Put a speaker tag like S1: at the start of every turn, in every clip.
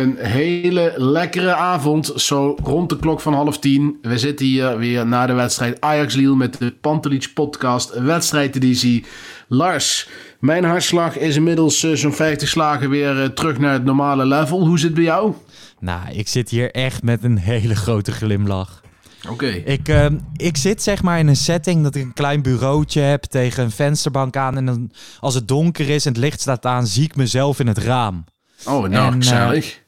S1: Een hele lekkere avond, zo rond de klok van half tien. We zitten hier weer na de wedstrijd Ajax-Liel met de Pantelich podcast wedstrijdeditie. Lars, mijn hartslag is inmiddels eh, zo'n 50 slagen weer eh, terug naar het normale level. Hoe zit het bij jou?
S2: Nou, ik zit hier echt met een hele grote glimlach.
S1: Oké.
S2: Ik, ehm, ik zit zeg maar in een setting dat ik een klein bureautje heb tegen een vensterbank aan. En dan, als het donker is en het licht staat aan, zie ik mezelf in het raam.
S1: Oh, nou,
S2: En, eh,
S1: gezellig.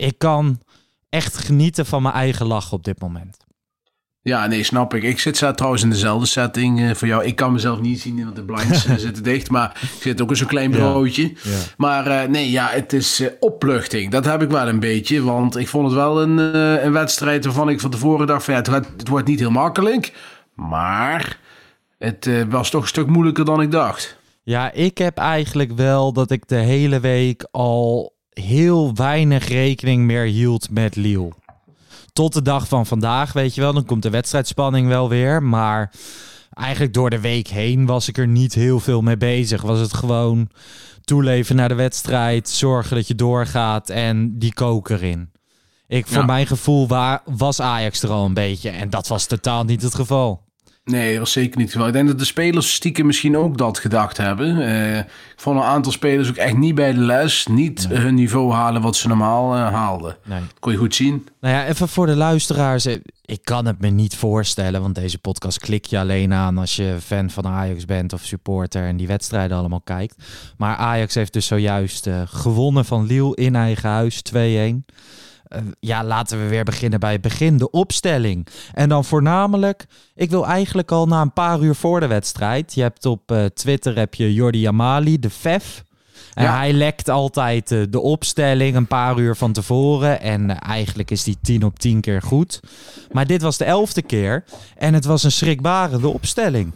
S2: Ik kan echt genieten van mijn eigen lach op dit moment.
S1: Ja, nee, snap ik. Ik zit trouwens in dezelfde setting eh, voor jou. Ik kan mezelf niet zien, want de blinds eh, zitten dicht. Maar ik zit ook in zo'n klein bureautje. Maar eh, nee, ja, het is opluchting. Dat heb ik wel een beetje. Want ik vond het wel een, een wedstrijd waarvan ik van tevoren dacht... Van, ja, het, wordt, het wordt niet heel makkelijk. Maar het was toch een stuk moeilijker dan ik dacht.
S2: Ja, ik heb eigenlijk wel dat ik de hele week al heel weinig rekening meer hield met Lille. Tot de dag van vandaag, weet je wel. Dan komt de wedstrijdspanning wel weer. Maar eigenlijk door de week heen was ik er niet heel veel mee bezig. Was het gewoon toeleven naar de wedstrijd. Zorgen dat je doorgaat en die koker in. Ik, voor
S1: Ja.
S2: mijn gevoel wa- was Ajax er al een beetje. En dat was totaal niet het geval.
S1: Nee, dat was zeker niet geval. Ik denk dat de spelers stiekem misschien ook dat gedacht hebben. Eh, ik vond een aantal spelers ook echt niet bij de les. Niet hun niveau halen wat ze normaal eh, haalden.
S2: Nee.
S1: Dat kon je goed zien.
S2: Nou ja, even voor de luisteraars. eh, Ik kan het me niet voorstellen, want deze podcast klik je alleen aan als je fan van Ajax bent of supporter en die wedstrijden allemaal kijkt. Maar Ajax heeft dus zojuist gewonnen van Lille in eigen huis 2-1. Eh, ja, laten we weer beginnen bij het begin, de opstelling. En dan voornamelijk, ik wil eigenlijk al na een paar uur voor de wedstrijd. Je hebt op eh, Twitter heb je Jordi Amali, de FEF. En
S1: Ja.
S2: hij lekt altijd eh, de opstelling een paar uur van tevoren. En eigenlijk is die 10 op 10 keer goed. Maar dit was de elfde keer. En het was een schrikbarende opstelling.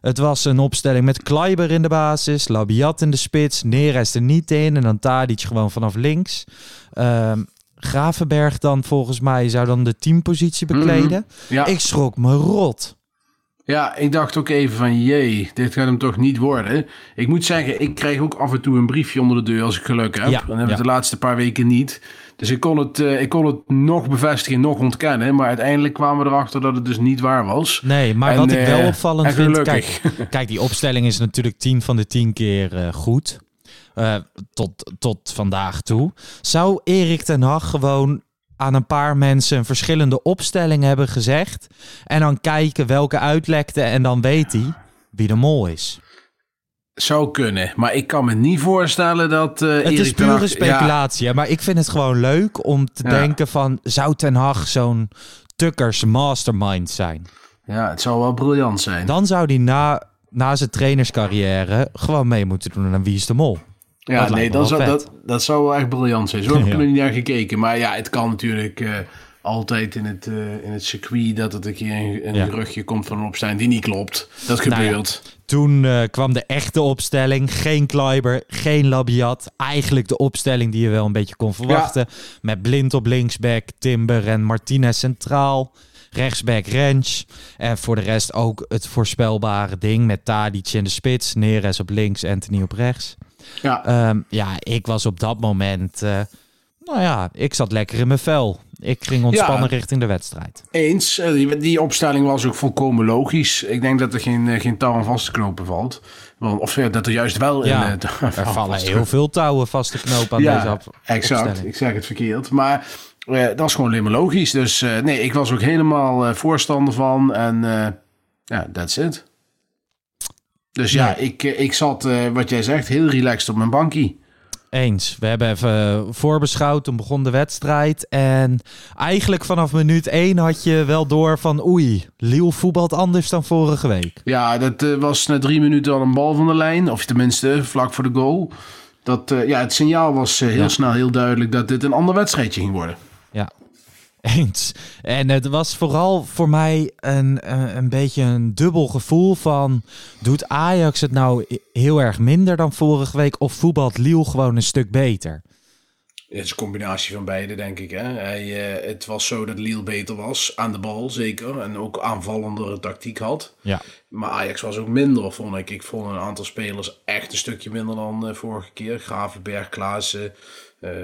S2: Het was een opstelling met Kleiber in de basis, Labiat in de spits, Neres er niet in en dan Tadic gewoon vanaf links. Ehm Gravenberg dan volgens mij zou dan de teampositie bekleden.
S1: Ja.
S2: Ik schrok me rot.
S1: Ja, ik dacht ook even van, jee, dit gaat hem toch niet worden. Ik moet zeggen, ik krijg ook af en toe een briefje onder de deur als ik geluk heb.
S2: Ja,
S1: Dan heb ik
S2: ja.
S1: de laatste paar weken niet. Dus ik kon, het, eh, ik kon het nog bevestigen, nog ontkennen. Maar uiteindelijk kwamen we erachter dat het dus niet waar was.
S2: Nee, maar
S1: En,
S2: wat ik wel
S1: eh,
S2: opvallend
S1: en
S2: vind... Kijk, kijk, die opstelling is natuurlijk 10 van de 10 keer eh, goed. Eh, tot, tot vandaag toe. Zou Erik ten Hag gewoon aan een paar mensen een verschillende opstelling hebben gezegd... en dan kijken welke uitlekte en dan weet hij wie de mol is?
S1: Zou kunnen, maar ik kan me niet voorstellen dat eh
S2: Het
S1: Erik
S2: is
S1: Hag-
S2: pure speculatie, maar ik vind het gewoon leuk om te
S1: Ja.
S2: denken van... zou Ten Hag zo'n Tukkers mastermind zijn?
S1: Ja, ja, het zou wel briljant zijn.
S2: Dan zou hij na, na zijn trainerscarrière gewoon mee moeten doen aan Wie is de Mol.
S1: Ja,
S2: Dat
S1: nee, dat zou,
S2: vet.
S1: dat, dat zou wel echt briljant zijn. Zo heb ik er niet naar gekeken. Maar ja, het kan natuurlijk eh, altijd in het, eh, in het circuit dat het een keer een, een
S2: Ja.
S1: geruchtje komt van een opstelling die niet klopt. Dat
S2: Nou ja,
S1: gebeurt.
S2: Toen eh, kwam de echte opstelling. Geen Kleiber, geen Labiat. Eigenlijk de opstelling die je wel een beetje kon verwachten. Met Blind op linksback, Timber en Martinez centraal. rechtsback Rens. En voor de rest ook het voorspelbare ding met Tadic in de spits. Neres op links, Anthony op rechts.
S1: Ja.
S2: Ehm, ja, ik was op dat moment... eh, nou ja, ik zat lekker in mijn vel. Ik ging ontspannen
S1: Ja.
S2: richting de wedstrijd.
S1: Eens, eh, die, die opstelling was ook volkomen logisch. Ik denk dat er geen, eh, geen touw aan vast te knopen valt. Want, of dat er juist wel
S2: Ja,
S1: in...
S2: Er vallen heel veel touwen vast te knopen aan
S1: ja,
S2: deze op
S1: exact.
S2: opstelling.
S1: Ik zeg het verkeerd. Maar dat is gewoon alleen maar logisch. Dus nee, ik was ook helemaal voorstander van. En ja, that's it. Dus ja,
S2: Ja.
S1: ik, eh, ik zat, eh, wat jij zegt, heel relaxed op mijn bankie.
S2: Eens. We hebben even voorbeschouwd. Toen begon de wedstrijd. En eigenlijk vanaf minuut 1 had je wel door van... Oei, Lille voetbalt anders dan vorige week.
S1: Ja, dat eh, was na drie minuten al een bal van de lijn. Of tenminste, vlak voor de goal. Dat, eh, ja, het signaal was eh, heel
S2: Ja.
S1: snel heel duidelijk dat dit een ander wedstrijdje ging worden.
S2: Eens. En het was vooral voor mij een, een, beetje een dubbel gevoel van... Doet Ajax het nou heel erg minder dan vorige week... of voetbalt Lille gewoon een stuk beter?
S1: Het is een combinatie van beide, denk ik. Hè? Hij, eh, het was zo dat Lille beter was, aan de bal zeker. En ook aanvallendere tactiek had.
S2: Ja.
S1: Maar Ajax was ook minder, vond ik. Ik vond een aantal spelers echt een stukje minder dan eh, vorige keer. Gravenberg, Klaassen,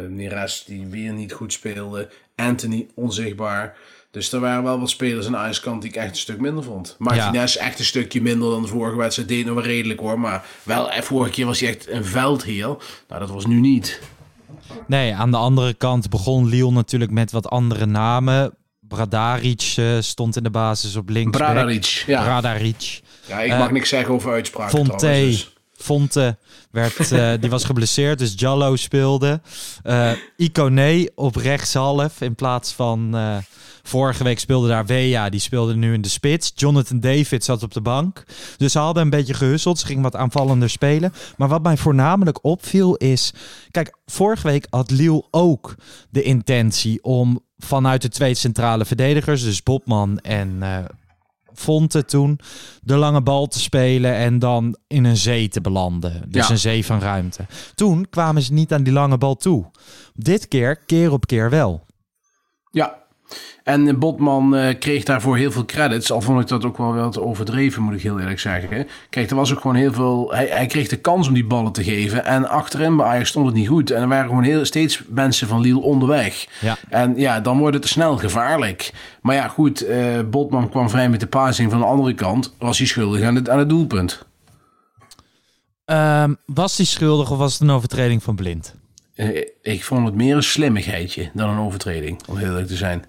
S1: Neres die weer niet goed speelde. Anthony, onzichtbaar. Dus er waren wel wat spelers aan de Ajax-kant die ik echt een stuk minder vond. Martinez echt een stukje minder dan de vorige wedstrijd. Deed nog wel redelijk hoor. Maar wel, eh, vorige keer was hij echt een veldheer. Nou, dat was nu niet.
S2: Nee, aan de andere kant begon Lille natuurlijk met wat andere namen. Bradaric eh, stond in de basis op links.
S1: Bradaric, ja.
S2: Bradaric.
S1: Ja, ik
S2: Eh,
S1: mag niks zeggen over uitspraken
S2: Fonte,
S1: trouwens, dus-
S2: Fonte werd, eh, die was geblesseerd, dus Jallo speelde. Eh Icone op rechtshalf in plaats van... eh, vorige week speelde daar Wea, die speelde nu in de spits. Jonathan David zat op de bank. Dus ze hadden een beetje gehusseld, ze gingen wat aanvallender spelen. Maar wat mij voornamelijk opviel is... Kijk, vorige week had Lille ook de intentie om vanuit de twee centrale verdedigers... dus Bobman en... Fonte toen de lange bal te spelen en dan in een zee te belanden. Dus
S1: Ja.
S2: een zee van ruimte. Toen kwamen ze niet aan die lange bal toe. Dit keer, keer op keer wel.
S1: Ja. En Botman eh, kreeg daarvoor heel veel credits. Al vond ik dat ook wel wel te overdreven, moet ik heel eerlijk zeggen. hè. Kijk, er was ook gewoon heel veel... Hij, hij kreeg de kans om die ballen te geven. En achterin bij Ajax stond het niet goed. En er waren gewoon heel, steeds mensen van Lille onderweg.
S2: Ja.
S1: En ja, dan wordt het snel gevaarlijk. Maar ja, goed. eh, Botman kwam vrij met de passing. Van de andere kant was hij schuldig aan het, aan het doelpunt.
S2: Ehm, was hij schuldig of was het een overtreding van blind?
S1: Eh, ik vond het meer een slimmigheidje dan een overtreding, om heel eerlijk te zijn.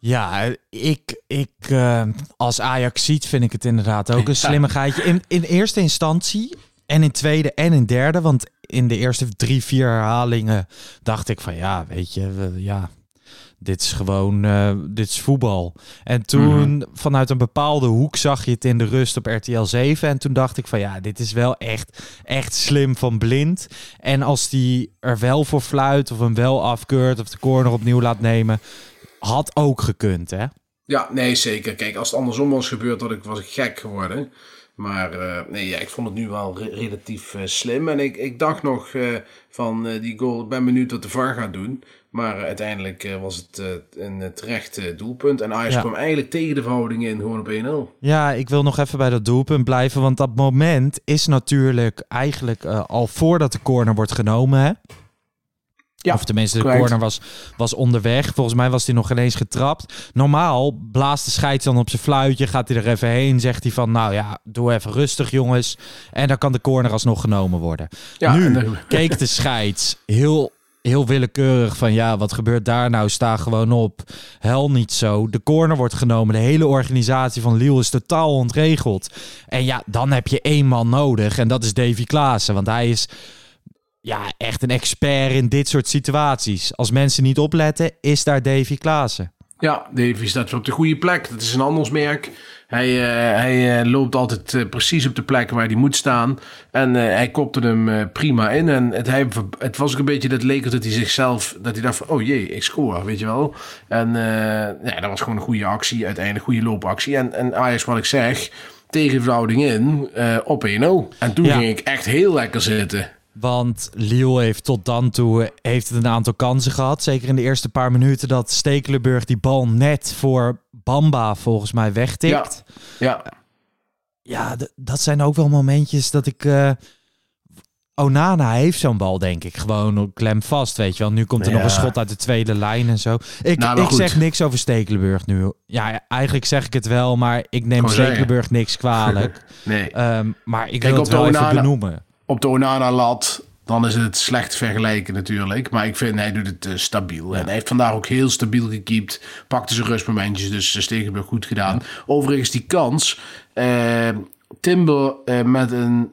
S2: Ja, ik, ik eh, als Ajax ziet vind ik het inderdaad ook een slimmigheidje. In, in eerste instantie en in tweede en in derde. Want in de eerste drie, vier herhalingen dacht ik van ja, weet je, we- ja, dit is gewoon, eh, dit is voetbal. En toen vanuit een bepaalde hoek zag je het in de rust op RTL 7. En toen dacht ik van ja, dit is wel echt, echt slim van blind. En als die er wel voor fluit of hem wel afkeurt of de corner opnieuw laat nemen, had ook gekund hè.
S1: Ja, nee, zeker. Kijk, als het andersom was gebeurd, had ik, was ik gek geworden. Maar eh, nee, ja, ik vond het nu wel re- relatief eh, slim. En ik, ik dacht nog eh, van die goal, ik ben benieuwd wat de VAR gaat doen. Maar uiteindelijk was het een terecht doelpunt. En Ajax
S2: Ja.
S1: kwam eigenlijk tegen de verhouding in, gewoon op 1-0.
S2: Ja, ik wil nog even bij dat doelpunt blijven. Want dat moment is natuurlijk eigenlijk al voordat de corner wordt genomen. Hè?
S1: Ja,
S2: of tenminste, de
S1: correct.
S2: corner was, was onderweg. Volgens mij was hij nog ineens getrapt. Normaal blaast de scheids dan op zijn fluitje. Gaat hij er even heen. Zegt hij van, nou ja, doe even rustig jongens. En dan kan de corner alsnog genomen worden.
S1: Ja,
S2: nu keek de scheids heel, heel willekeurig van... ja, wat gebeurt daar nou? Sta gewoon op. Hel niet zo. De corner wordt genomen. De hele organisatie van Lille is totaal ontregeld. En ja, dan heb je één man nodig. En dat is Davy Klaassen. Want hij is ja, echt een expert in dit soort situaties. Als mensen niet opletten, is daar Davy Klaassen.
S1: Ja, Davy staat op de goede plek. Dat is een handelsmerk. Hij, eh, hij eh, loopt altijd eh, precies op de plek waar hij moet staan. En hij kopte hem prima in. En het, hij, het was ook een beetje dat leek dat hij zichzelf... Dat hij dacht van, oh jee, ik score, weet je wel. En ja, dat was gewoon een goede actie. Uiteindelijk een goede loopactie. En, en Ajax, wat ik zeg, tegen verhouding in op 1-0. En toen
S2: Ja.
S1: ging ik echt heel lekker zitten.
S2: Want Lille heeft tot dan toe heeft het een aantal kansen gehad. Zeker in de eerste paar minuten dat Stekelenburg die bal net voor Bamba volgens mij wegtikt.
S1: Ja.
S2: Ja, d- dat zijn ook wel momentjes dat ik... eh, Onana heeft zo'n bal, denk ik. Gewoon klem vast, weet je wel. Nu komt er nog
S1: Ja.
S2: een schot uit de tweede lijn en zo. Ik,
S1: Nou,
S2: ik zeg niks over Stekelenburg nu. Ja, eigenlijk zeg ik het wel, maar ik neem. Stekelenburg niks kwalijk.
S1: Nee.
S2: Ehm, maar ik
S1: Kijk,
S2: wil het wel even benoemen.
S1: Op de Onana-lat, dan is het slecht vergelijken natuurlijk. Maar ik vind, hij doet het eh, stabiel. En hij heeft vandaag ook heel stabiel gekiept. Pakte zijn rustmomentjes, dus uh, Stegenburg goed gedaan. Overigens die kans. eh, Timber eh, met een,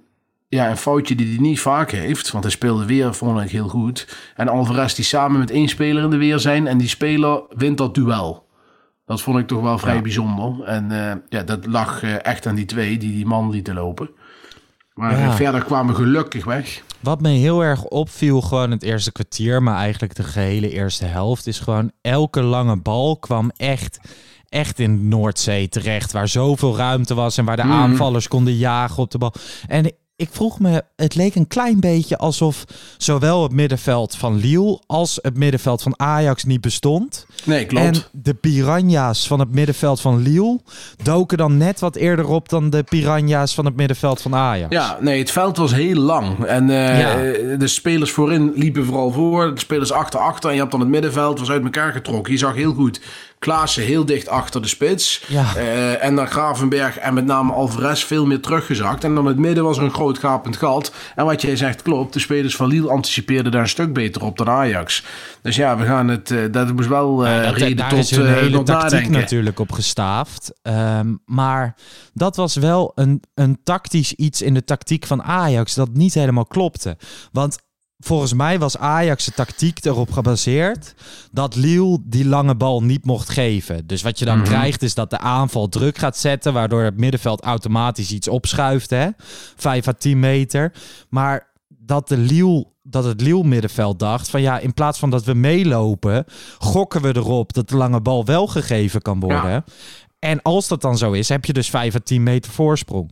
S1: ja, een foutje die hij niet vaak heeft. Want hij speelde weer, vond ik, heel goed. En Alvarez die samen met één speler in de weer zijn. En die speler wint dat duel. Dat vond ik toch wel vrij bijzonder. En eh, ja, dat lag eh, echt aan die twee die die man lieten lopen. Maar
S2: Ja.
S1: verder kwamen we gelukkig weg.
S2: Wat me heel erg opviel, gewoon het eerste kwartier, maar eigenlijk de gehele eerste helft, is gewoon elke lange bal kwam echt, echt in Noordzee terecht. Waar zoveel ruimte was en waar de
S1: Mhm.
S2: aanvallers konden jagen op de bal. En ik vroeg me, het leek een klein beetje alsof zowel het middenveld van Lille als het middenveld van Ajax niet bestond.
S1: Nee, klopt.
S2: En de piranha's van het middenveld van Lille doken dan net wat eerder op dan de piranha's van het middenveld van Ajax.
S1: Ja, nee, het veld was heel lang. En eh,
S2: Ja.
S1: de spelers voorin liepen vooral voor. De spelers achter achter. En je hebt dan het middenveld was uit elkaar getrokken. Je zag heel goed Klaassen heel dicht achter de spits.
S2: Ja.
S1: Eh, en dan Gravenberg en met name Alvarez veel meer teruggezakt. En dan het midden was er een groot gapend gat. En wat jij zegt klopt. De spelers van Lille anticipeerden daar een stuk beter op dan Ajax. Dus ja, we gaan het... eh, dat moest wel eh
S2: Ja, dat-
S1: reden
S2: daar
S1: tot,
S2: is
S1: eh,
S2: hele tactiek
S1: nadenken.
S2: natuurlijk op gestaafd. Ehm, maar dat was wel een, een tactisch iets in de tactiek van Ajax dat niet helemaal klopte. Want volgens mij was Ajax' de tactiek erop gebaseerd dat Lille die lange bal niet mocht geven. Dus wat je dan
S1: Mhm.
S2: krijgt is dat de aanval druk gaat zetten, waardoor het middenveld automatisch iets opschuift, hè? 5 à 10 meter. Maar dat de Lille dat het Lille middenveld dacht van ja, in plaats van dat we meelopen, gokken we erop dat de lange bal wel gegeven kan worden.
S1: Ja.
S2: En als dat dan zo is, heb je dus 5 à 10 meter voorsprong.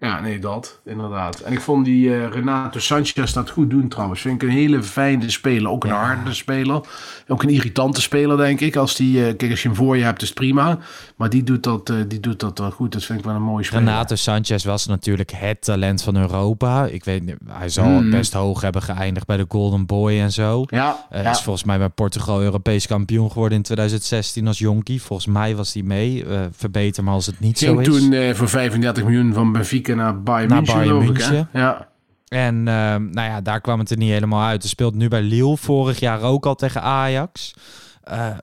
S1: Ja, nee, dat, inderdaad. En ik vond die eh, Renato Sanchez dat goed doen trouwens. Vind ik een hele fijne speler. Ook een harde speler. Ook een irritante speler, denk ik. Als, die, eh, kijk, als je hem voor je hebt, is het prima. Maar die doet dat, eh, die doet dat wel goed. Dat vind ik wel een mooie speler.
S2: Renato Sanchez was natuurlijk het talent van Europa. Ik weet niet, hij zal
S1: Hmm.
S2: best hoog hebben geëindigd bij de Golden Boy en zo.
S1: Ja, ja.
S2: Is volgens mij bij Portugal Europees kampioen geworden in 2016 als jonkie. Volgens mij was hij mee. Verbeter maar als het niet zo is.
S1: toen voor 35 miljoen van Benfica naar Bayern
S2: Naar
S1: München,
S2: Bayern
S1: ik?
S2: München.
S1: Ja.
S2: En ehm, nou ja, daar kwam het er niet helemaal uit. Hij speelt nu bij Lille, vorig jaar ook al tegen Ajax. Eh,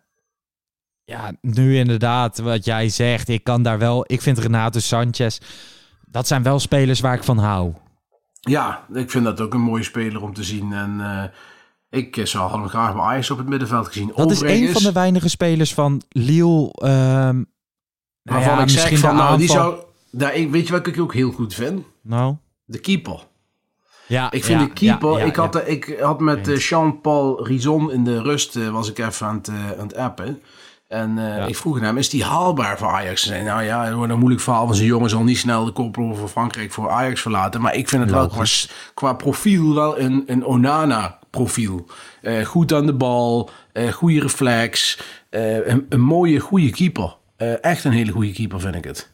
S2: ja, nu inderdaad, wat jij zegt, ik kan daar wel... Ik vind Renato Sanchez, dat zijn wel spelers waar ik van hou.
S1: ja, ik vind dat ook een mooie speler om te zien. En eh, ik eh, zou hem graag bij Ajax op het middenveld gezien.
S2: Dat is een van de weinige spelers van Lille... ehm nou
S1: waarvan
S2: ja,
S1: ik zeg van, nou, die zou... Daar, weet je wat ik ook heel goed vind?
S2: Nou,
S1: De keeper.
S2: ja,
S1: Ik vind
S2: ja,
S1: de keeper.
S2: ja, ja,
S1: ik, had, ik had met eh, Jean-Paul Rison in de rust. eh, was ik even aan het, eh, aan het appen. En ik vroeg hem: is die haalbaar voor Ajax? Hij zei: Nou ja, het wordt een moeilijk verhaal. Want zijn jongen zal niet snel de koploper voor Frankrijk voor Ajax verlaten. Maar ik vind het wel qua, qua profiel wel een, een Onana-profiel. Goed aan de bal, goede reflex. een, een mooie, goede keeper. Echt een hele goede keeper, vind ik het.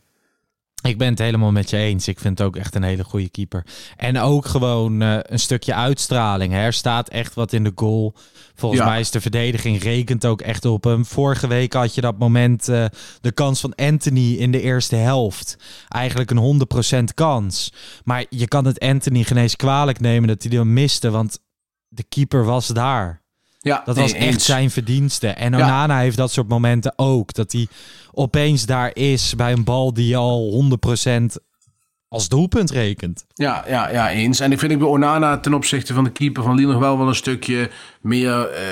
S2: Ik ben het helemaal met je eens. Ik vind het ook echt een hele goede keeper. En ook gewoon eh, een stukje uitstraling. Hè. Er staat echt wat in de goal. Volgens
S1: Ja.
S2: mij is de verdediging rekent ook echt op hem. Vorige week had je dat moment eh, de kans van Anthony in de eerste helft. Eigenlijk een 100% kans. Maar je kan het Anthony geen eens kwalijk nemen dat hij hem miste. Want de keeper was daar.
S1: Ja,
S2: Dat
S1: nee,
S2: was echt
S1: eens.
S2: zijn verdienste. En
S1: Ja.
S2: Onana heeft dat soort momenten ook. Dat hij opeens daar is bij een bal die al 100% als doelpunt rekent.
S1: Ja, ja, ja, eens. En ik vind ik bij Onana ten opzichte van de keeper van Lille nog wel wel een stukje meer eh,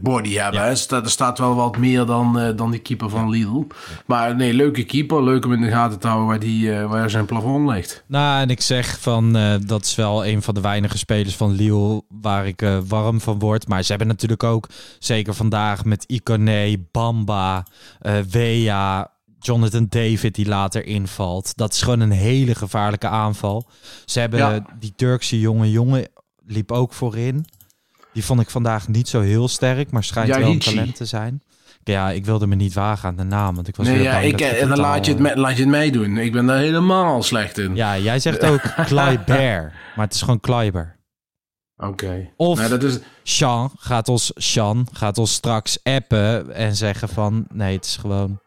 S1: body hebben. hè. Er, staat, er staat wel wat meer dan, eh, dan die keeper van Lille. Maar nee, leuke keeper. Leuk om in de gaten te houden waar, die, eh, waar zijn plafond ligt.
S2: Nou, en ik zeg van dat is wel een van de weinige spelers van Lille waar ik warm van word. Maar ze hebben natuurlijk ook, zeker vandaag met Icone, Bamba, Wea, Jonathan David die later invalt. Dat is gewoon een hele gevaarlijke aanval. Ze hebben
S1: Ja.
S2: die Turkse jonge jongen liep ook voorin. Die vond ik vandaag niet zo heel sterk, maar schijnt wel een talent te zijn. Ja, ik wilde me niet wagen aan de naam, want ik was
S1: Nee, ja, ik,
S2: ik
S1: en dan
S2: totaal-
S1: laat je, het me- laat je het mij doen. Ik ben daar helemaal slecht in.
S2: Ja, jij zegt ook Kleiber, maar het is gewoon Kleiber.
S1: Oké.
S2: Of
S1: Nou, dat is,
S2: Sean gaat ons, Sean gaat ons straks appen en zeggen van... Nee, het is gewoon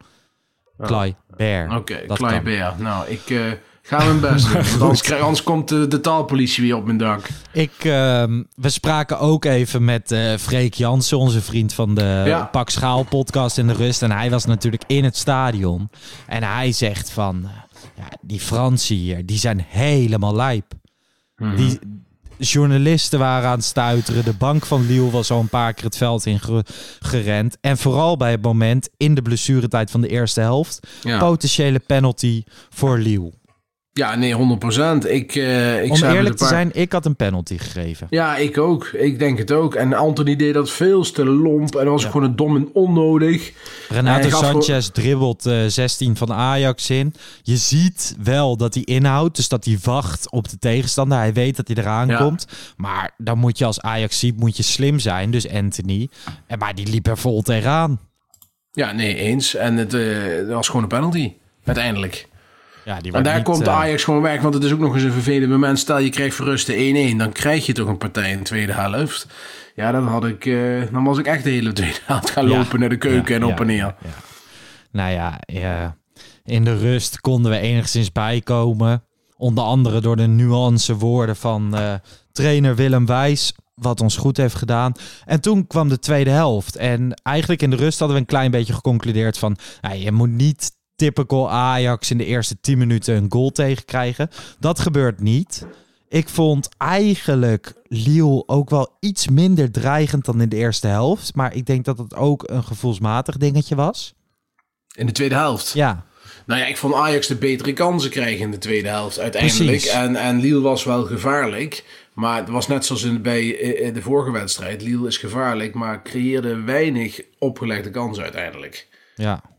S2: Kleiber.
S1: Oké,
S2: Dat
S1: Klein
S2: kan.
S1: Beer. Nou, ik eh, ga mijn best doen. Want anders, krijg- anders komt de, de taalpolitie weer op mijn dak.
S2: Ik, ehm, we spraken ook even met eh Freek Jansen, onze vriend van de
S1: Ja.
S2: Pak Schaal podcast in de rust. En hij was natuurlijk in het stadion. En hij zegt van, eh, ja, die Fransen hier, die zijn helemaal lijp.
S1: Mhm.
S2: Die journalisten waren aan het stuiteren. De bank van Lille was al een paar keer het veld in ge- gerend. En vooral bij het moment in de blessuretijd van de eerste helft.
S1: Ja.
S2: Potentiële penalty voor Lille.
S1: Ja, nee, 100%. Ik, eh ik
S2: Om eerlijk te zijn, ik had een penalty gegeven.
S1: Ja, ik ook. Ik denk het ook. En Anthony deed dat veel te lomp. En was gewoon een dom en onnodig.
S2: Renato Sanchez dribbelt eh 16 van Ajax in. Je ziet wel dat hij inhoudt, dus dat hij wacht op de tegenstander. Hij weet dat hij eraan
S1: Ja.
S2: komt. Maar dan moet je als Ajax ziet, moet je slim zijn. Dus Anthony. En maar die liep er vol tegenaan.
S1: Ja, nee, eens. En het eh, was gewoon een penalty. Uiteindelijk.
S2: Ja, die
S1: En daar
S2: niet,
S1: komt
S2: eh,
S1: Ajax gewoon weg. Want het is ook nog eens een vervelend moment. Stel je krijgt verruste 1-1. Dan krijg je toch een partij in de tweede helft. Ja, dan, had ik, eh, dan was ik echt de hele tweede helft gaan
S2: Ja.
S1: lopen naar de keuken
S2: Ja,
S1: en op en neer.
S2: Nou ja, ja, in de rust konden we enigszins bijkomen. Onder andere door de nuance woorden van eh, trainer Willem Wijs. Wat ons goed heeft gedaan. En toen kwam de tweede helft. En eigenlijk in de rust hadden we een klein beetje geconcludeerd van... nou, je moet niet typical Ajax in de eerste 10 minuten een goal tegenkrijgen. Dat gebeurt niet. Ik vond eigenlijk Lille ook wel iets minder dreigend dan in de eerste helft. Maar ik denk dat het ook een gevoelsmatig dingetje was.
S1: In de tweede helft.
S2: Ja,
S1: Nou ja, ik vond Ajax de betere kansen krijgen in de tweede helft uiteindelijk.
S2: Precies.
S1: En, en Lille was wel gevaarlijk. Maar het was net zoals in, bij eh, de vorige wedstrijd. Lille is gevaarlijk, maar creëerde weinig opgelegde kansen uiteindelijk.
S2: ja.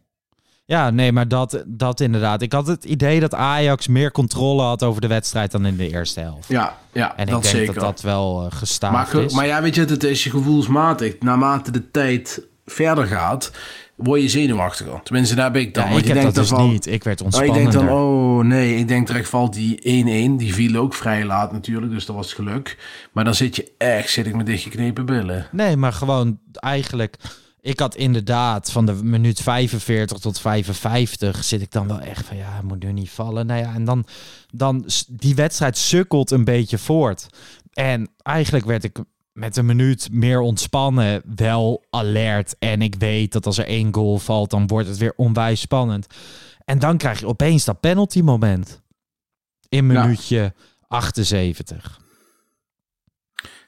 S2: Ja, nee, maar dat, dat inderdaad. Ik had het idee dat Ajax meer controle had over de wedstrijd dan in de eerste helft.
S1: Ja, ja
S2: En
S1: dat
S2: ik denk
S1: zeker.
S2: dat dat wel uh, gestaafd
S1: maar,
S2: is.
S1: maar ja, weet je, het is je gevoelsmatig. Naarmate de tijd verder gaat, word je zenuwachtiger. Tenminste, daar ben ik dan.
S2: ja, ik
S1: je
S2: heb dat
S1: denkt
S2: dus
S1: van-
S2: niet. Ik werd
S1: Nou, ik
S2: ontspannen.
S1: denk dan, oh nee, ik denk terecht valt die 1-1. Die viel ook vrij laat natuurlijk, dus dat was het geluk. Maar dan zit je echt, zit ik met dichtgeknepen billen.
S2: Nee, maar gewoon eigenlijk... Ik had inderdaad van de minuut 45 tot 55 zit ik dan wel echt van ja, moet nu niet vallen. Nou ja, en dan, dan die wedstrijd sukkelt een beetje voort. En eigenlijk werd ik met een minuut meer ontspannen wel alert. En ik weet dat als er één goal valt, dan wordt het weer onwijs spannend. En dan krijg je opeens dat penalty moment. In
S1: Ja.
S2: minuutje 78.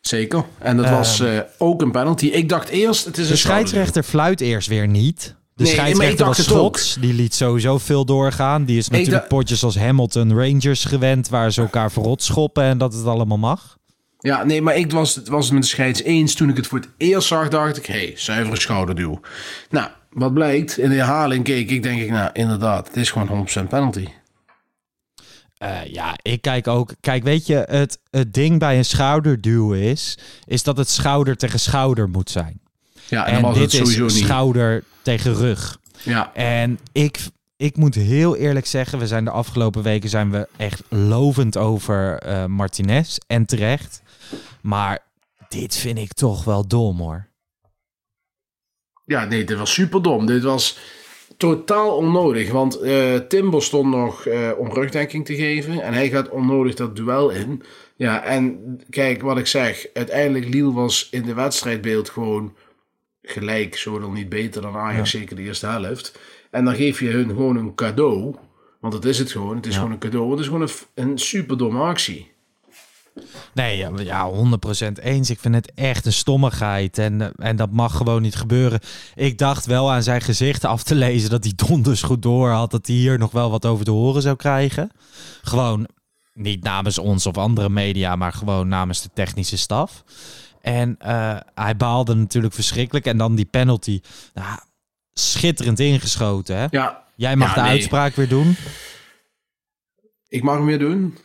S1: Zeker. En dat
S2: Ehm.
S1: was eh, ook een penalty. Ik dacht eerst, het is
S2: De
S1: een
S2: scheidsrechter fluit eerst weer niet. De
S1: Nee,
S2: scheidsrechter was. Schots. Die liet sowieso veel doorgaan. Die is natuurlijk potjes als Hamilton Rangers gewend... waar ze elkaar verrot schoppen en dat het allemaal mag.
S1: Ja, nee, maar ik was, het was het met de scheids eens. Toen ik het voor het eerst zag, dacht ik, hé, hey, zuivere schouderduw. Nou, wat blijkt, in de herhaling keek ik, denk ik, nou, inderdaad, het is gewoon 100% penalty.
S2: Eh, ja, ik kijk ook... Kijk, weet je, het, het ding bij een schouderduw is... is dat het schouder tegen schouder moet zijn.
S1: Ja, en,
S2: En,
S1: dan
S2: dit
S1: het sowieso
S2: is
S1: niet.
S2: schouder tegen rug.
S1: Ja,
S2: En ik, ik moet heel eerlijk zeggen, we zijn de afgelopen weken zijn we echt lovend over eh, Martinez en terecht. Maar dit vind ik toch wel dom hoor.
S1: ja, nee, dit was super dom. Dit was totaal onnodig. Want eh Timber stond nog eh, om rugdekking te geven. En hij gaat onnodig dat duel in. Ja, en kijk wat ik zeg. Uiteindelijk, Liel was in de wedstrijdbeeld gewoon gelijk, zo dan niet beter dan Ajax, zeker de eerste helft. En dan geef je hun gewoon een cadeau. Want dat is het gewoon. Het is gewoon een cadeau. Het is gewoon een, een super domme actie.
S2: Nee, ja, ja, 100% eens. Ik vind het echt een stommigheid. En, eh, en dat mag gewoon niet gebeuren. Ik dacht wel aan zijn gezicht af te lezen dat hij donders goed door had. Dat hij hier nog wel wat over te horen zou krijgen. Gewoon niet namens ons of andere media, maar gewoon namens de technische staf. En eh, hij baalde natuurlijk verschrikkelijk. En dan die penalty. Nou, schitterend ingeschoten. Hè?
S1: Ja,
S2: Jij mag
S1: Ja,
S2: de
S1: nee.
S2: uitspraak weer doen.
S1: ik mag hem weer doen.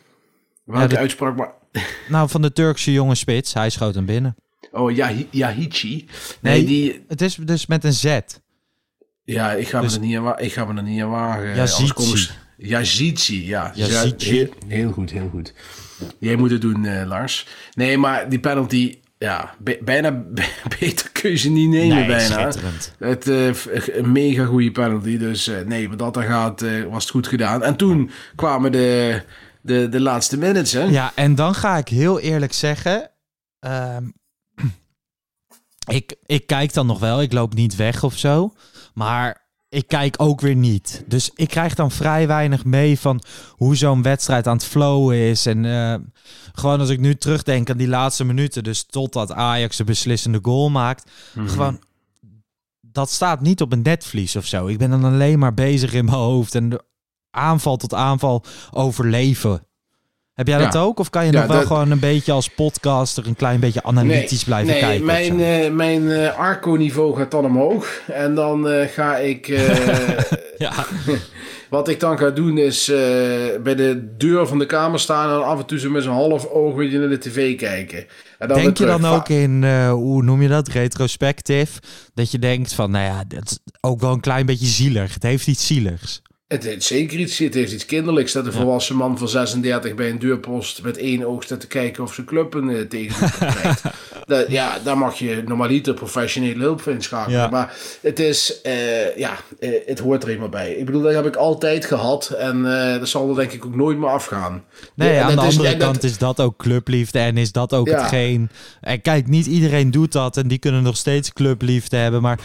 S1: Welke
S2: de-
S1: uitspraak maar...
S2: Nou, van de Turkse jonge spits. Hij schoot hem binnen.
S1: Oh, Yahi- Yahichi. Nee,
S2: Nee,
S1: die...
S2: Het is dus met een Z.
S1: Ja, ik ga,
S2: Dus-
S1: me er niet aan, ik ga me er niet aan wagen.
S2: Yazici.
S1: Ja.
S2: Yazici.
S1: Ja, heel, heel goed, heel goed. Jij moet het doen, eh, Lars. Nee, maar die penalty, ja, bijna be- beter kun je ze niet nemen,
S2: Nee,
S1: bijna. Het, f- een mega goede penalty. Dus eh, nee, wat dat er gaat, was het goed gedaan. En toen kwamen de, de, de laatste minutes, hè?
S2: Ja, en dan ga ik heel eerlijk zeggen. ehm, ik, ik kijk dan nog wel. Ik loop niet weg of zo. Maar ik kijk ook weer niet. Dus ik krijg dan vrij weinig mee van hoe zo'n wedstrijd aan het flowen is. En eh, gewoon als ik nu terugdenk aan die laatste minuten. Dus totdat Ajax de beslissende goal maakt. Gewoon, dat staat niet op een netvlies of zo. Ik ben dan alleen maar bezig in mijn hoofd. En aanval tot aanval overleven. Heb jij dat
S1: Ja.
S2: ook? Of kan je
S1: Ja,
S2: nog wel
S1: dat-
S2: gewoon een beetje als podcaster een klein beetje analytisch blijven
S1: nee,
S2: kijken?
S1: Mijn, eh, mijn eh, Arco-niveau gaat dan omhoog. En dan eh, ga ik.
S2: ja.
S1: wat ik dan ga doen is bij de deur van de kamer staan en af en toe zo met zo'n half oog weet je, naar de tv kijken. En dan
S2: Denk je
S1: weer
S2: dan ook in, hoe noem je dat, retrospectief? Dat je denkt van, nou ja, dat is ook wel een klein beetje zielig. Het heeft iets zieligs.
S1: Het heeft zeker iets, het heeft iets kinderlijks dat een volwassen man van 36 bij een deurpost met één oog staat te kijken of zijn club een uh, tegendoelpunt krijgt. Dat, ja, daar mag je normaliter professionele hulp voor inschakelen.
S2: Ja.
S1: Maar het is, eh, ja, eh, het hoort er eenmaal bij. Ik bedoel, dat heb ik altijd gehad en eh, dat zal er denk ik ook nooit meer afgaan.
S2: Nee, aan de
S1: is-
S2: andere
S1: dat-
S2: kant is dat ook clubliefde en is dat ook
S1: Ja.
S2: hetgeen... En kijk, niet iedereen doet dat en die kunnen nog steeds clubliefde hebben. Maar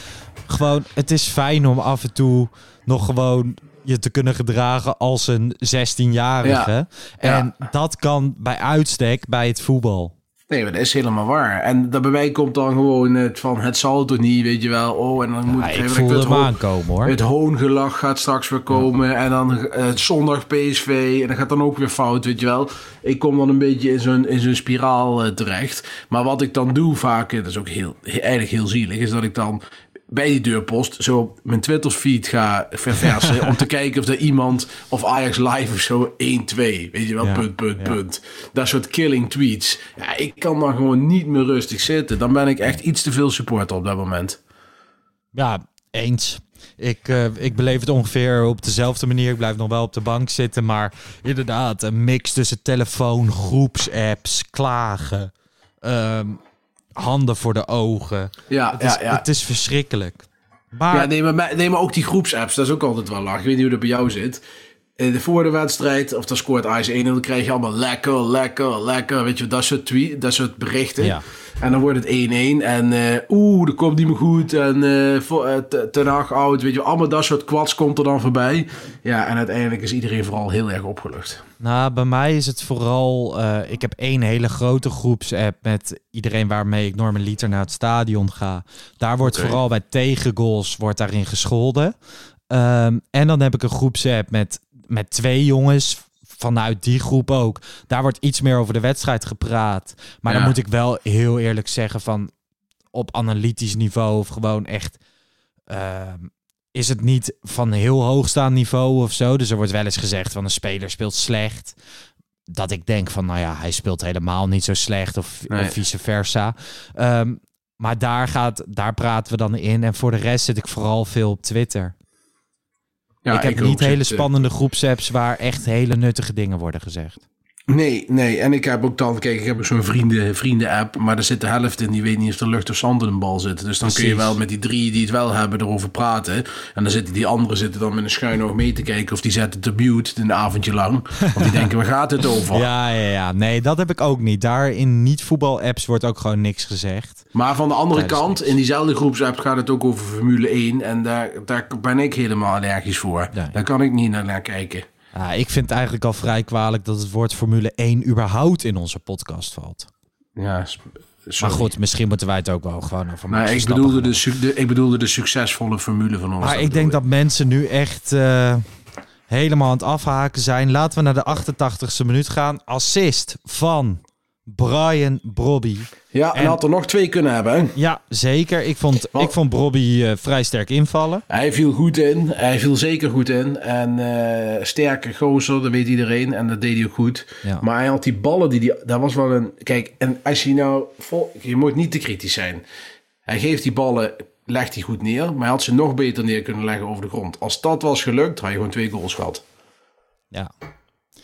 S2: gewoon, het is fijn om af en toe nog gewoon je te kunnen gedragen als een 16-jarige.
S1: Ja.
S2: En dat kan bij uitstek bij het voetbal.
S1: Nee, maar dat is helemaal waar. En dat bij mij komt dan gewoon het van het zal toch niet, weet je wel. Oh, en dan moet
S2: Ja,
S1: ik
S2: ik voelde
S1: het
S2: hem aankomen hoor.
S1: Het hoongelach gaat straks weer komen. En dan eh, zondag PSV. En dat gaat dan ook weer fout, weet je wel. Ik kom dan een beetje in zo'n, in zo'n spiraal eh, terecht. Maar wat ik dan doe vaak, eh, dat is ook heel, eigenlijk heel zielig, is dat ik dan bij die deurpost zo op mijn Twitter feed ga verversen. om te kijken of er iemand of Ajax live of zo 1-2. Weet je wel,
S2: Ja,
S1: punt, punt,
S2: ja.
S1: punt. Dat soort killing tweets. Ja, ik kan dan gewoon niet meer rustig zitten. Dan ben ik echt iets te veel supporter op dat moment.
S2: Ja, eens. Ik, eh, ik beleef het ongeveer op dezelfde manier. Ik blijf nog wel op de bank zitten. Maar inderdaad, een mix tussen telefoon, groepsapps, klagen. ehm, handen voor de ogen.
S1: Ja,
S2: Het is,
S1: ja, ja.
S2: Het is verschrikkelijk. Maar
S1: Ja, nee maar, nee, maar ook die groepsapps, dat is ook altijd wel lach. Ik weet niet hoe dat bij jou zit. Eh, de voor de wedstrijd, of dan scoort Ajax 1 dan krijg je allemaal lekker, lekker, lekker. Weet je, dat soort, tweet, dat soort berichten.
S2: Ja.
S1: En dan wordt het 1-1 en eh, oeh, dat komt niet meer goed. En te- ten Hag oud, weet je, allemaal dat soort kwads komt er dan voorbij. Ja, en uiteindelijk is iedereen vooral heel erg opgelucht.
S2: Nou, bij mij is het vooral. ik heb één hele grote groepsapp met iedereen waarmee ik normaliter naar het stadion ga. Daar wordt vooral bij tegengoals wordt daarin gescholden. Ehm, en dan heb ik een groepsapp met, met twee jongens. Vanuit die groep ook. Daar wordt iets meer over de wedstrijd gepraat. Maar dan moet ik wel heel eerlijk zeggen van op analytisch niveau of gewoon echt ehm, is het niet van heel hoogstaand niveau of zo. Dus er wordt wel eens gezegd van een speler speelt slecht. Dat ik denk van, nou ja, hij speelt helemaal niet zo slecht of,
S1: Nee.
S2: of vice versa. Ehm, maar daar, gaat, daar praten we dan in. En voor de rest zit ik vooral veel op Twitter.
S1: Ja,
S2: ik heb niet hele
S1: zit, eh,
S2: spannende groepsapps waar echt hele nuttige dingen worden gezegd.
S1: Nee, nee. En ik heb ook dan, kijk, ik heb ook zo'n vrienden, vrienden-app, maar er zit de helft in die weet niet of er lucht of zand in een bal zit. Dus dan kun je wel met die drie die het wel hebben erover praten. En dan zitten die anderen zitten dan met een schuin oog mee te kijken of die zetten te mute een avondje lang. Want die denken, waar gaat het over?
S2: Ja, ja, ja. Nee, dat heb ik ook niet. Daar in niet-voetbal-apps wordt ook gewoon niks gezegd.
S1: Maar van de andere kant,
S2: niks.
S1: in diezelfde groepsapp gaat het ook over Formule 1. En daar, daar ben ik helemaal allergisch voor.
S2: Ja.
S1: Daar kan ik niet naar, naar kijken.
S2: Ja, ik vind het eigenlijk al vrij kwalijk dat het woord Formule 1 überhaupt in onze podcast valt.
S1: Ja,
S2: Maar goed, misschien moeten wij het ook wel gewoon over
S1: Maar
S2: Max
S1: ik bedoelde, de, ik bedoelde de succesvolle formule van ons.
S2: Maar ik denk dat mensen nu echt eh, helemaal aan het afhaken zijn. Laten we naar de 88ste minuut gaan. Assist van Brian Brobby.
S1: Ja, en,
S2: en-
S1: had er nog twee kunnen hebben. hè?
S2: Ja, zeker. Ik vond,
S1: Wat?
S2: ik vond Brobby eh, vrij sterk invallen.
S1: Hij viel goed in. Hij viel zeker goed in. En eh sterke gozer, dat weet iedereen. En dat deed hij ook goed.
S2: Ja.
S1: Maar hij had die ballen, die, die, dat was wel een... Kijk, en als je nou... Vol, je moet niet te kritisch zijn. Hij geeft die ballen legt hij goed neer. Maar hij had ze nog beter neer kunnen leggen over de grond. Als dat was gelukt, had je gewoon twee goals gehad.
S2: Ja.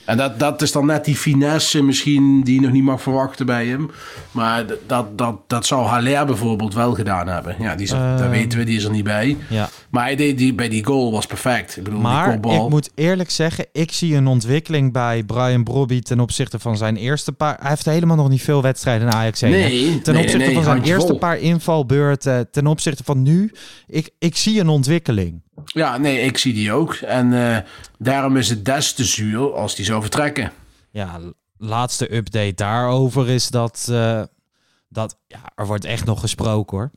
S1: En dat, dat is dan net die finesse misschien die je nog niet mag verwachten bij hem. Maar dat, dat, dat zou Haller bijvoorbeeld wel gedaan hebben. Ja, die is dat
S2: Ehm.
S1: weten we, die is er niet bij.
S2: Ja.
S1: Maar hij deed die, bij die goal was perfect. Ik bedoel, die
S2: Maar
S1: kopbal.
S2: ik moet eerlijk zeggen, ik zie een ontwikkeling bij Brian Brobby ten opzichte van zijn eerste paar. Hij heeft helemaal nog niet veel wedstrijden in Ajax heen.
S1: Nee,
S2: ten
S1: nee,
S2: opzichte
S1: nee,
S2: van zijn eerste paar invalbeurten, ten opzichte van nu. Ik, ik zie een ontwikkeling.
S1: Ja, nee, ik zie die ook. En eh, daarom is het des te zuur als die zou vertrekken.
S2: Ja, laatste update daarover is dat, eh, dat ja, er wordt echt nog gesproken hoor.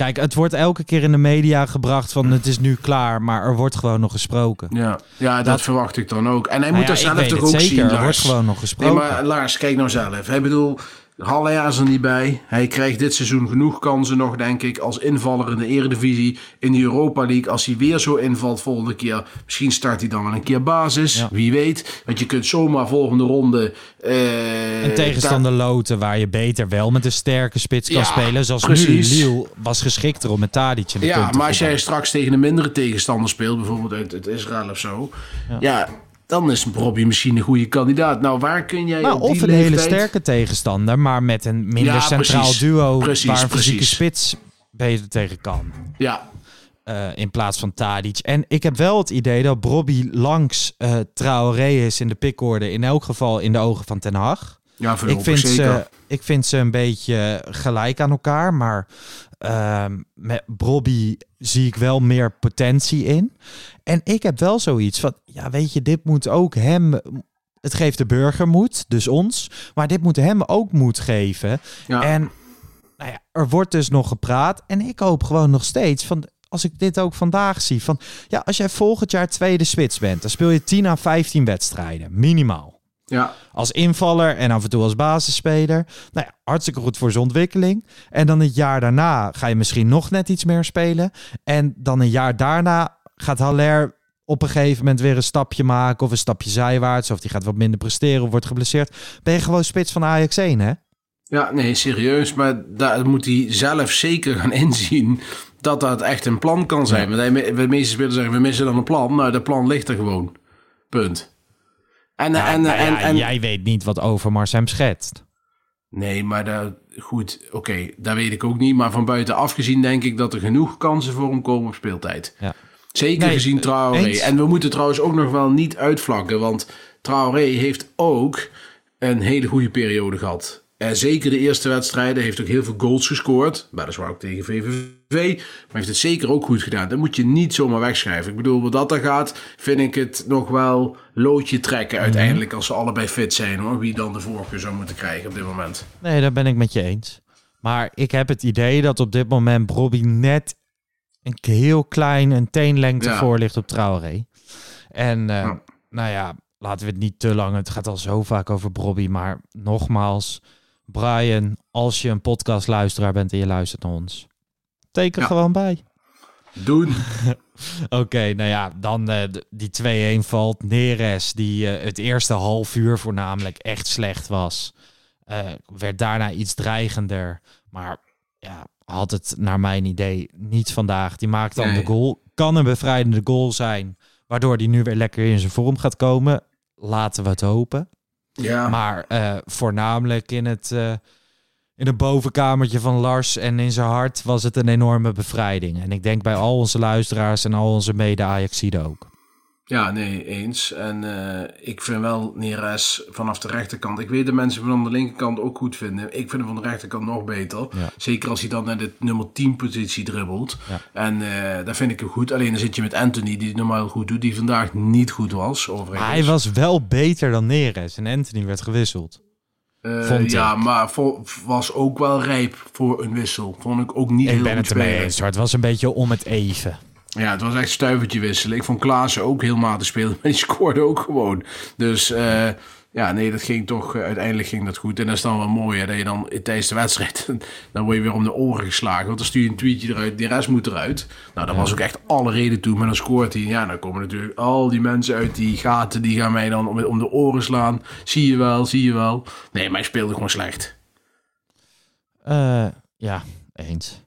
S2: Kijk, het wordt elke keer in de media gebracht van het is nu klaar, maar er wordt gewoon nog gesproken.
S1: Ja, ja dat,
S2: Dat-
S1: verwacht ik dan ook. En hij
S2: Nou
S1: moet
S2: ja, ik
S1: zelf toch ook
S2: zeker,
S1: zien,
S2: er wordt gewoon nog
S1: Nee,
S2: gesproken.
S1: maar Lars, kijk nou zelf. Ik bedoel, Haller is er niet bij. Hij krijgt dit seizoen genoeg kansen nog, denk ik, als invaller in de Eredivisie, in de Europa League. Als hij weer zo invalt volgende keer, misschien start hij dan wel een keer basis.
S2: Ja.
S1: Wie weet. Want je kunt zomaar volgende ronde... eh,
S2: Een tegenstander loten waar je beter wel met een sterke spits kan
S1: Ja,
S2: spelen. Zoals
S1: precies.
S2: nu, Lille was geschikter om met Tadic
S1: Ja, maar als jij straks tegen een mindere tegenstander speelt, bijvoorbeeld uit, uit Israël of zo, ja. Dan is Robbie misschien een goede kandidaat. Nou, waar kun jij
S2: Nou,
S1: op die
S2: of een hele sterke tegenstander, maar met een minder
S1: Ja,
S2: centraal
S1: precies.
S2: duo
S1: Precies,
S2: waar een fysieke
S1: precies.
S2: spits beter tegen kan.
S1: Ja,
S2: eh, in plaats van Tadic. En ik heb wel het idee dat Bobby langs eh Traoré is in de pickorde. In elk geval in de ogen van Ten Hag.
S1: Ja
S2: Ik
S1: voorlopig
S2: vind,
S1: zeker.
S2: ze, ik vind ze een beetje gelijk aan elkaar. Maar ehm, met Bobby zie ik wel meer potentie in. En ik heb wel zoiets van... Ja, weet je, dit moet ook hem... Het geeft de burger moed, dus ons. Maar dit moet hem ook moed geven.
S1: Ja.
S2: En nou ja, er wordt dus nog gepraat. En ik hoop gewoon nog steeds van... Als ik dit ook vandaag zie. Van, ja, als jij volgend jaar tweede spits bent... dan speel je 10 à 15 wedstrijden. Minimaal.
S1: Ja.
S2: Als invaller en af en toe als basisspeler. Nou ja, hartstikke goed voor zijn ontwikkeling. En dan het jaar daarna ga je misschien nog net iets meer spelen. En dan een jaar daarna gaat Haller op een gegeven moment weer een stapje maken. Of een stapje zijwaarts. Of die gaat wat minder presteren of wordt geblesseerd. Ben je gewoon spits van Ajax 1, hè?
S1: Ja, nee, serieus. Maar daar moet hij zelf zeker gaan inzien dat dat echt een plan kan zijn. Want hij, de meeste spelers zeggen, we missen dan een plan. Nou, dat plan ligt er gewoon. Punt. En,
S2: Ja,
S1: en,
S2: nou
S1: en,
S2: ja,
S1: en,
S2: jij weet niet wat Overmars hem schetst.
S1: Nee, maar daar, goed, oké, dat weet ik ook niet. Maar van buitenaf gezien denk ik dat er genoeg kansen voor hem komen op speeltijd.
S2: Ja.
S1: Zeker
S2: Nee,
S1: gezien Traoré.
S2: eens.
S1: En we moeten trouwens ook nog wel niet uitvlakken. Want Traoré heeft ook een hele goede periode gehad. En zeker de eerste wedstrijden heeft ook heel veel goals gescoord. Weliswaar ook tegen VVV. Maar heeft het zeker ook goed gedaan. Dat moet je niet zomaar wegschrijven. Ik bedoel, wat dat er gaat, vind ik het nog wel loodje trekken
S2: Mhm.
S1: uiteindelijk. Als ze allebei fit zijn hoor. Wie dan de voorkeur zou moeten krijgen op dit moment.
S2: Nee, daar ben ik met je eens. Maar ik heb het idee dat op dit moment Bobby net een heel klein, een teenlengte
S1: Ja.
S2: voor ligt op Traoré. En eh,
S1: Ja.
S2: nou ja, laten we het niet te lang. Het gaat al zo vaak over Bobby. Maar nogmaals, Brian, als je een podcastluisteraar bent en je luistert naar ons, teken
S1: Ja.
S2: gewoon bij.
S1: Doen.
S2: Oké, nou ja, dan eh, die 2-1 valt. Neres, die eh, het eerste half uur voornamelijk echt slecht was. eh, werd daarna iets dreigender. Maar ja, had het naar mijn idee niet vandaag. Die maakt dan
S1: Nee.
S2: de goal. Kan een bevrijdende goal zijn. Waardoor die nu weer lekker in zijn vorm gaat komen. Laten we het hopen.
S1: Ja.
S2: Maar eh, voornamelijk in het, eh, in het bovenkamertje van Lars en in zijn hart was het een enorme bevrijding. En ik denk bij al onze luisteraars en al onze mede-Ajaxiden ook.
S1: Ja, nee, eens. En eh, ik vind wel Neres vanaf de rechterkant. Ik weet de mensen van de linkerkant ook goed vinden. Ik vind hem van de rechterkant nog beter.
S2: Ja.
S1: Zeker als hij dan naar de nummer 10 positie dribbelt.
S2: Ja.
S1: En eh daar vind ik hem goed. Alleen dan zit je met Anthony, die het normaal goed doet, die vandaag niet goed was. Overigens.
S2: Maar hij was wel beter dan Neres en Anthony werd gewisseld. Vond
S1: ja, maar was ook wel rijp voor een wissel. Vond ik ook niet
S2: Ik
S1: heel
S2: ben het ermee eens hoor. Het was een beetje om het even.
S1: Ja, het was echt stuivertje wisselen. Ik vond Klaassen ook heel matig spelen, maar die scoorde ook gewoon. Dus eh, ja, nee, dat ging toch, eh, uiteindelijk ging dat goed. En dat is dan wel mooi, hè, dat je dan tijdens de wedstrijd, dan word je weer om de oren geslagen. Want dan stuur je een tweetje eruit, die rest moet eruit. Nou, dat was ook echt alle reden toe, maar dan scoort hij. Ja, dan komen natuurlijk al die mensen uit die gaten, die gaan mij dan om, om de oren slaan. Zie je wel, zie je wel. Nee, maar hij speelde gewoon slecht.
S2: Eh, ja, eens.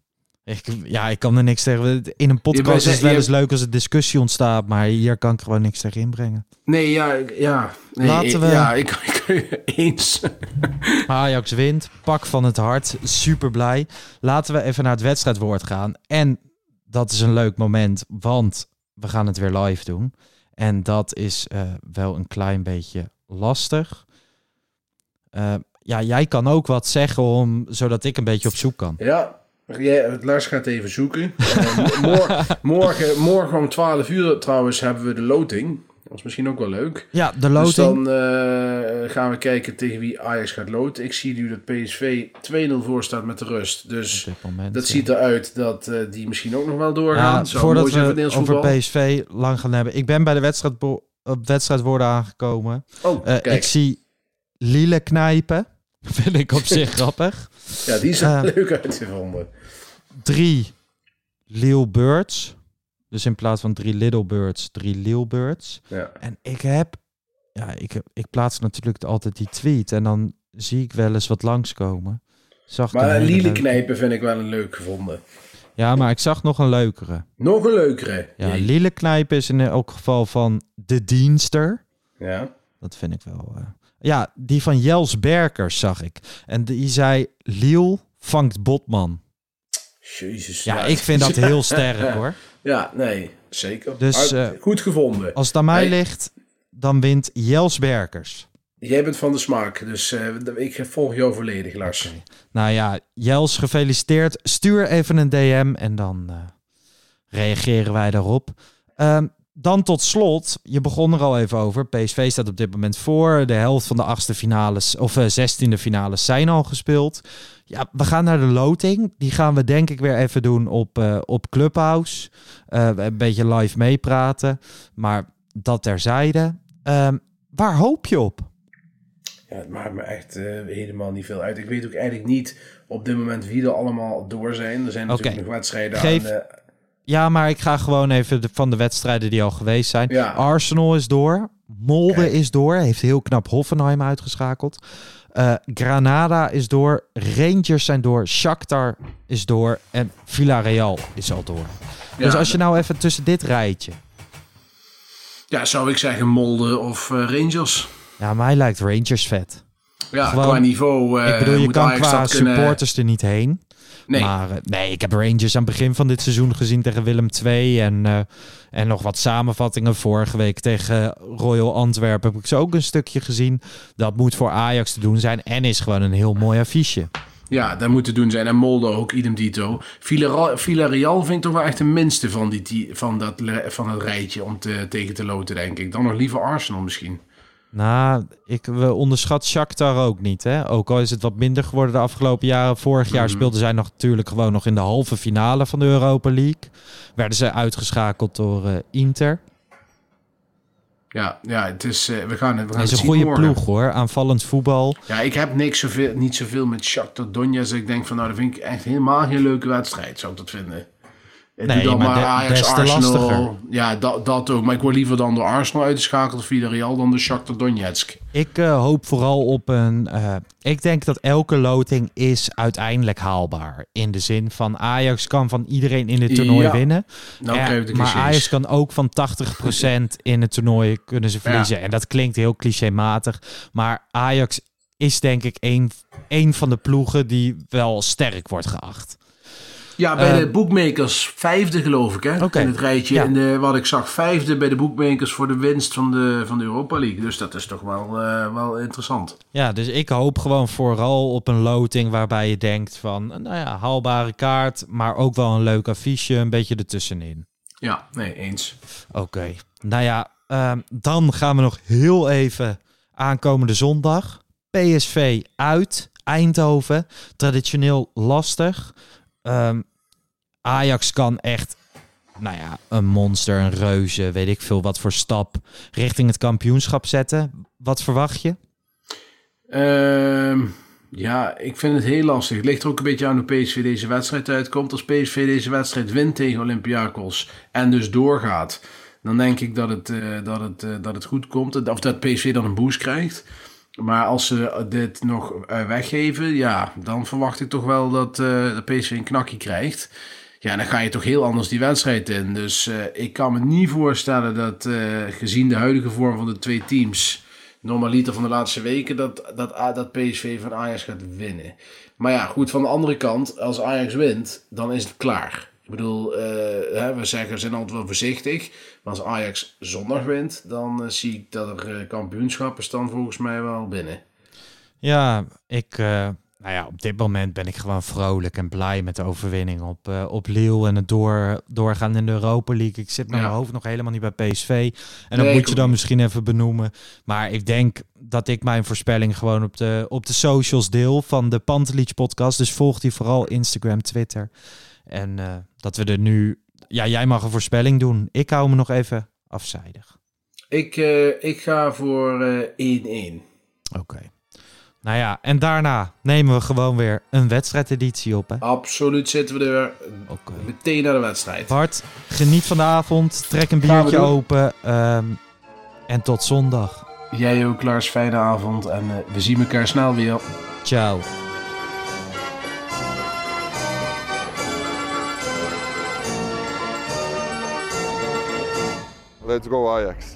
S2: Ik, ja, ik kan er niks tegen. In een podcast is het wel eens leuk als er discussie ontstaat, maar hier kan ik gewoon niks tegen inbrengen.
S1: Nee, ja, ja. Nee,
S2: Laten we-
S1: Ja, ik, ik eens.
S2: Ajax wint, pak van het hart, super blij. Laten we even naar het wedstrijdwoord gaan. En dat is een leuk moment, want we gaan het weer live doen. En dat is eh, wel een klein beetje lastig. Eh, ja, jij kan ook wat zeggen om, zodat ik een beetje op zoek kan.
S1: Ja, jij, Lars gaat even zoeken. Eh, morgen, morgen, morgen om 12 uur trouwens hebben we de loting. Dat is misschien ook wel leuk.
S2: Ja, de
S1: Dus
S2: loting.
S1: dan eh, gaan we kijken tegen wie Ajax gaat loten. Ik zie nu dat PSV 2-0 voor staat met de rust. Dus
S2: moment,
S1: dat
S2: ja.
S1: ziet eruit dat eh, die misschien ook nog wel doorgaan.
S2: Ja, voordat we
S1: het
S2: over. PSV lang gaan hebben. Ik ben bij de wedstrijd op wedstrijdwoorden aangekomen.
S1: Oh,
S2: Eh,
S1: kijk.
S2: ik zie Lille knijpen. Vind ik op zich grappig.
S1: Ja, die is
S2: Eh,
S1: leuk uitgevonden.
S2: Drie Lille Birds. Dus in plaats van drie Little Birds, drie Lille Birds.
S1: Ja.
S2: En ik heb... Ja, ik, heb- ik plaats natuurlijk altijd die tweet. En dan zie ik wel eens wat langskomen. Zag
S1: Maar knijpen vind ik wel een leuk gevonden.
S2: Ja, maar ik zag nog een leukere.
S1: Nog een leukere.
S2: Ja,
S1: Jee.
S2: Lille knijpen is in elk geval van de dienster.
S1: Ja.
S2: Dat vind ik wel. eh. Ja, die van Jels Berkers zag ik. En die zei: Liel vangt Botman.
S1: Jezus.
S2: Ja, ik vind dat heel sterk hoor.
S1: Ja, nee, zeker.
S2: Dus, eh,
S1: goed gevonden.
S2: Als het aan mij
S1: Hey.
S2: ligt, dan wint Jels Berkers.
S1: Jij bent van de smaak, dus eh, ik volg jou volledig, Lars.
S2: Nou ja, Jels, gefeliciteerd. Stuur even een DM en dan eh, reageren wij daarop. Ehm, dan tot slot, je begon er al even over. PSV staat op dit moment voor. De helft van de achtste finales of eh, zestiende finales zijn al gespeeld. Ja, we gaan naar de loting. Die gaan we denk ik weer even doen op, eh, op Clubhouse. Eh, een beetje live meepraten. Maar dat terzijde. Ehm, waar hoop je op?
S1: Ja, het maakt me echt helemaal niet veel uit. Ik weet ook eigenlijk niet op dit moment wie er allemaal door zijn. Er zijn natuurlijk
S2: Oké.
S1: nog wedstrijden
S2: Geef-
S1: aan... eh,
S2: Ja, maar ik ga gewoon even de, van de wedstrijden die al geweest zijn.
S1: Ja.
S2: Arsenal is door. Molde is door. Heeft heel knap Hoffenheim uitgeschakeld. Eh, Granada is door. Rangers zijn door. Shakhtar is door. En Villarreal is al door.
S1: ja,
S2: dus als je nou even tussen dit rijtje...
S1: Ja, zou ik zeggen Molde of eh, Rangers.
S2: Ja, mij lijkt Rangers vet.
S1: Ja,
S2: Gewoon-
S1: qua niveau eh
S2: ik bedoel, je
S1: moet
S2: kan qua
S1: kunnen-
S2: supporters er niet heen.
S1: Nee,
S2: Maar eh, nee, ik heb Rangers aan het begin van dit seizoen gezien tegen Willem II. En, eh, en nog wat samenvattingen. Vorige week tegen Royal Antwerpen heb ik ze ook een stukje gezien. Dat moet voor Ajax te doen zijn. En is gewoon een heel mooi affiche.
S1: ja, dat moet te doen zijn. En Molde ook, idem dito. Villarreal, vind ik toch wel echt de minste van, die, van, dat, van het rijtje om te, tegen te loten, denk ik. Dan nog liever Arsenal misschien.
S2: Nou, ik we onderschat Shakhtar ook niet. Hè? Ook al is het wat minder geworden de afgelopen jaren. Vorig jaar
S1: Mhm.
S2: speelden zij nog, natuurlijk gewoon nog in de halve finale van de Europa League. Werden ze uitgeschakeld door eh, Inter.
S1: Ja, ja het is, eh, we gaan we gaan
S2: Het is
S1: het
S2: een goede ploeg hoor. Aanvallend voetbal.
S1: Ja, ik heb niks zoveel, niet zoveel met Shakhtar Donetsk. Ik denk van, nou, dat vind ik echt helemaal geen leuke wedstrijd, zou ik dat vinden. Het
S2: Nee,
S1: dan
S2: maar
S1: maar
S2: de-
S1: Ajax, Arsenal.
S2: lastiger.
S1: Ja, dat, dat ook. Maar ik word liever dan door Arsenal uitgeschakeld of Villarreal dan door Shakhtar Donetsk.
S2: Ik eh, hoop vooral op een. eh, ik denk dat elke loting is uiteindelijk haalbaar. In de zin van Ajax kan van iedereen in het toernooi
S1: Ja.
S2: winnen.
S1: Nou de
S2: maar
S1: clichés.
S2: Ajax kan ook van 80% in het toernooi kunnen ze verliezen. En dat klinkt heel clichématig. Maar Ajax is denk ik een, een van de ploegen die wel sterk wordt geacht.
S1: Ja, bij de bookmakers vijfde geloof ik, hè? In het rijtje.
S2: Ja.
S1: In de, wat ik zag, vijfde bij de bookmakers voor de winst van de, van de Europa League. Dus dat is toch wel, eh, wel interessant.
S2: Ja, dus ik hoop gewoon vooral op een loting waarbij je denkt van, nou ja, haalbare kaart, maar ook wel een leuk affiche, een beetje ertussenin.
S1: Ja, nee, eens.
S2: Oké. Nou ja, ehm, dan gaan we nog heel even aankomende zondag. PSV uit Eindhoven. Traditioneel lastig. Ehm, Ajax kan echt, nou ja, een monster, een reuze, weet ik veel wat voor stap richting het kampioenschap zetten. Wat verwacht je?
S1: Ehm, ja, ik vind het heel lastig. Het ligt er ook een beetje aan hoe PSV deze wedstrijd uitkomt. Als PSV deze wedstrijd wint tegen Olympiakos en dus doorgaat, dan denk ik dat het, eh, dat het, eh, dat het goed komt. Of dat PSV dan een boost krijgt. Maar als ze dit nog uh, weggeven, ja, dan verwacht ik toch wel dat uh, de PSV een knakje krijgt. Ja, dan ga je toch heel anders die wedstrijd in. Dus uh, ik kan me niet voorstellen dat gezien de huidige vorm van de twee teams, normaliter van de laatste weken, dat, dat, dat PSV van Ajax gaat winnen. Maar ja, goed, van de andere kant, als Ajax wint, dan is het klaar. Ik bedoel, hè, we zeggen, we zijn altijd wel voorzichtig. Maar als Ajax zondag wint, dan zie ik dat er kampioenschappen staan volgens mij wel binnen.
S2: Ja, ik, nou ja, op dit moment ben ik gewoon vrolijk en blij met de overwinning op, uh, op Lille en het door, doorgaan in de Europa League. Ik zit met ja. mijn hoofd nog helemaal niet bij PSV. En dat nee, moet je dan misschien even benoemen. Maar ik denk dat ik mijn voorspelling gewoon op de, op de socials deel van de Pantelich podcast. Dus volg die vooral Instagram, Twitter. En uh, dat we er nu ja, jij mag een voorspelling doen. Ik hou me nog even afzijdig.
S1: Ik, uh, ik ga voor 1-1. Uh,
S2: Oké. Okay. Nou ja, en daarna nemen we gewoon weer een wedstrijdeditie op. Hè?
S1: Absoluut zitten we er okay. meteen naar de wedstrijd.
S2: Bart, geniet van de avond. Trek een biertje open. Um, en tot zondag.
S1: Jij ook, Lars. Fijne avond. En uh, we zien elkaar snel weer.
S2: Ciao.
S3: Let's go Ajax.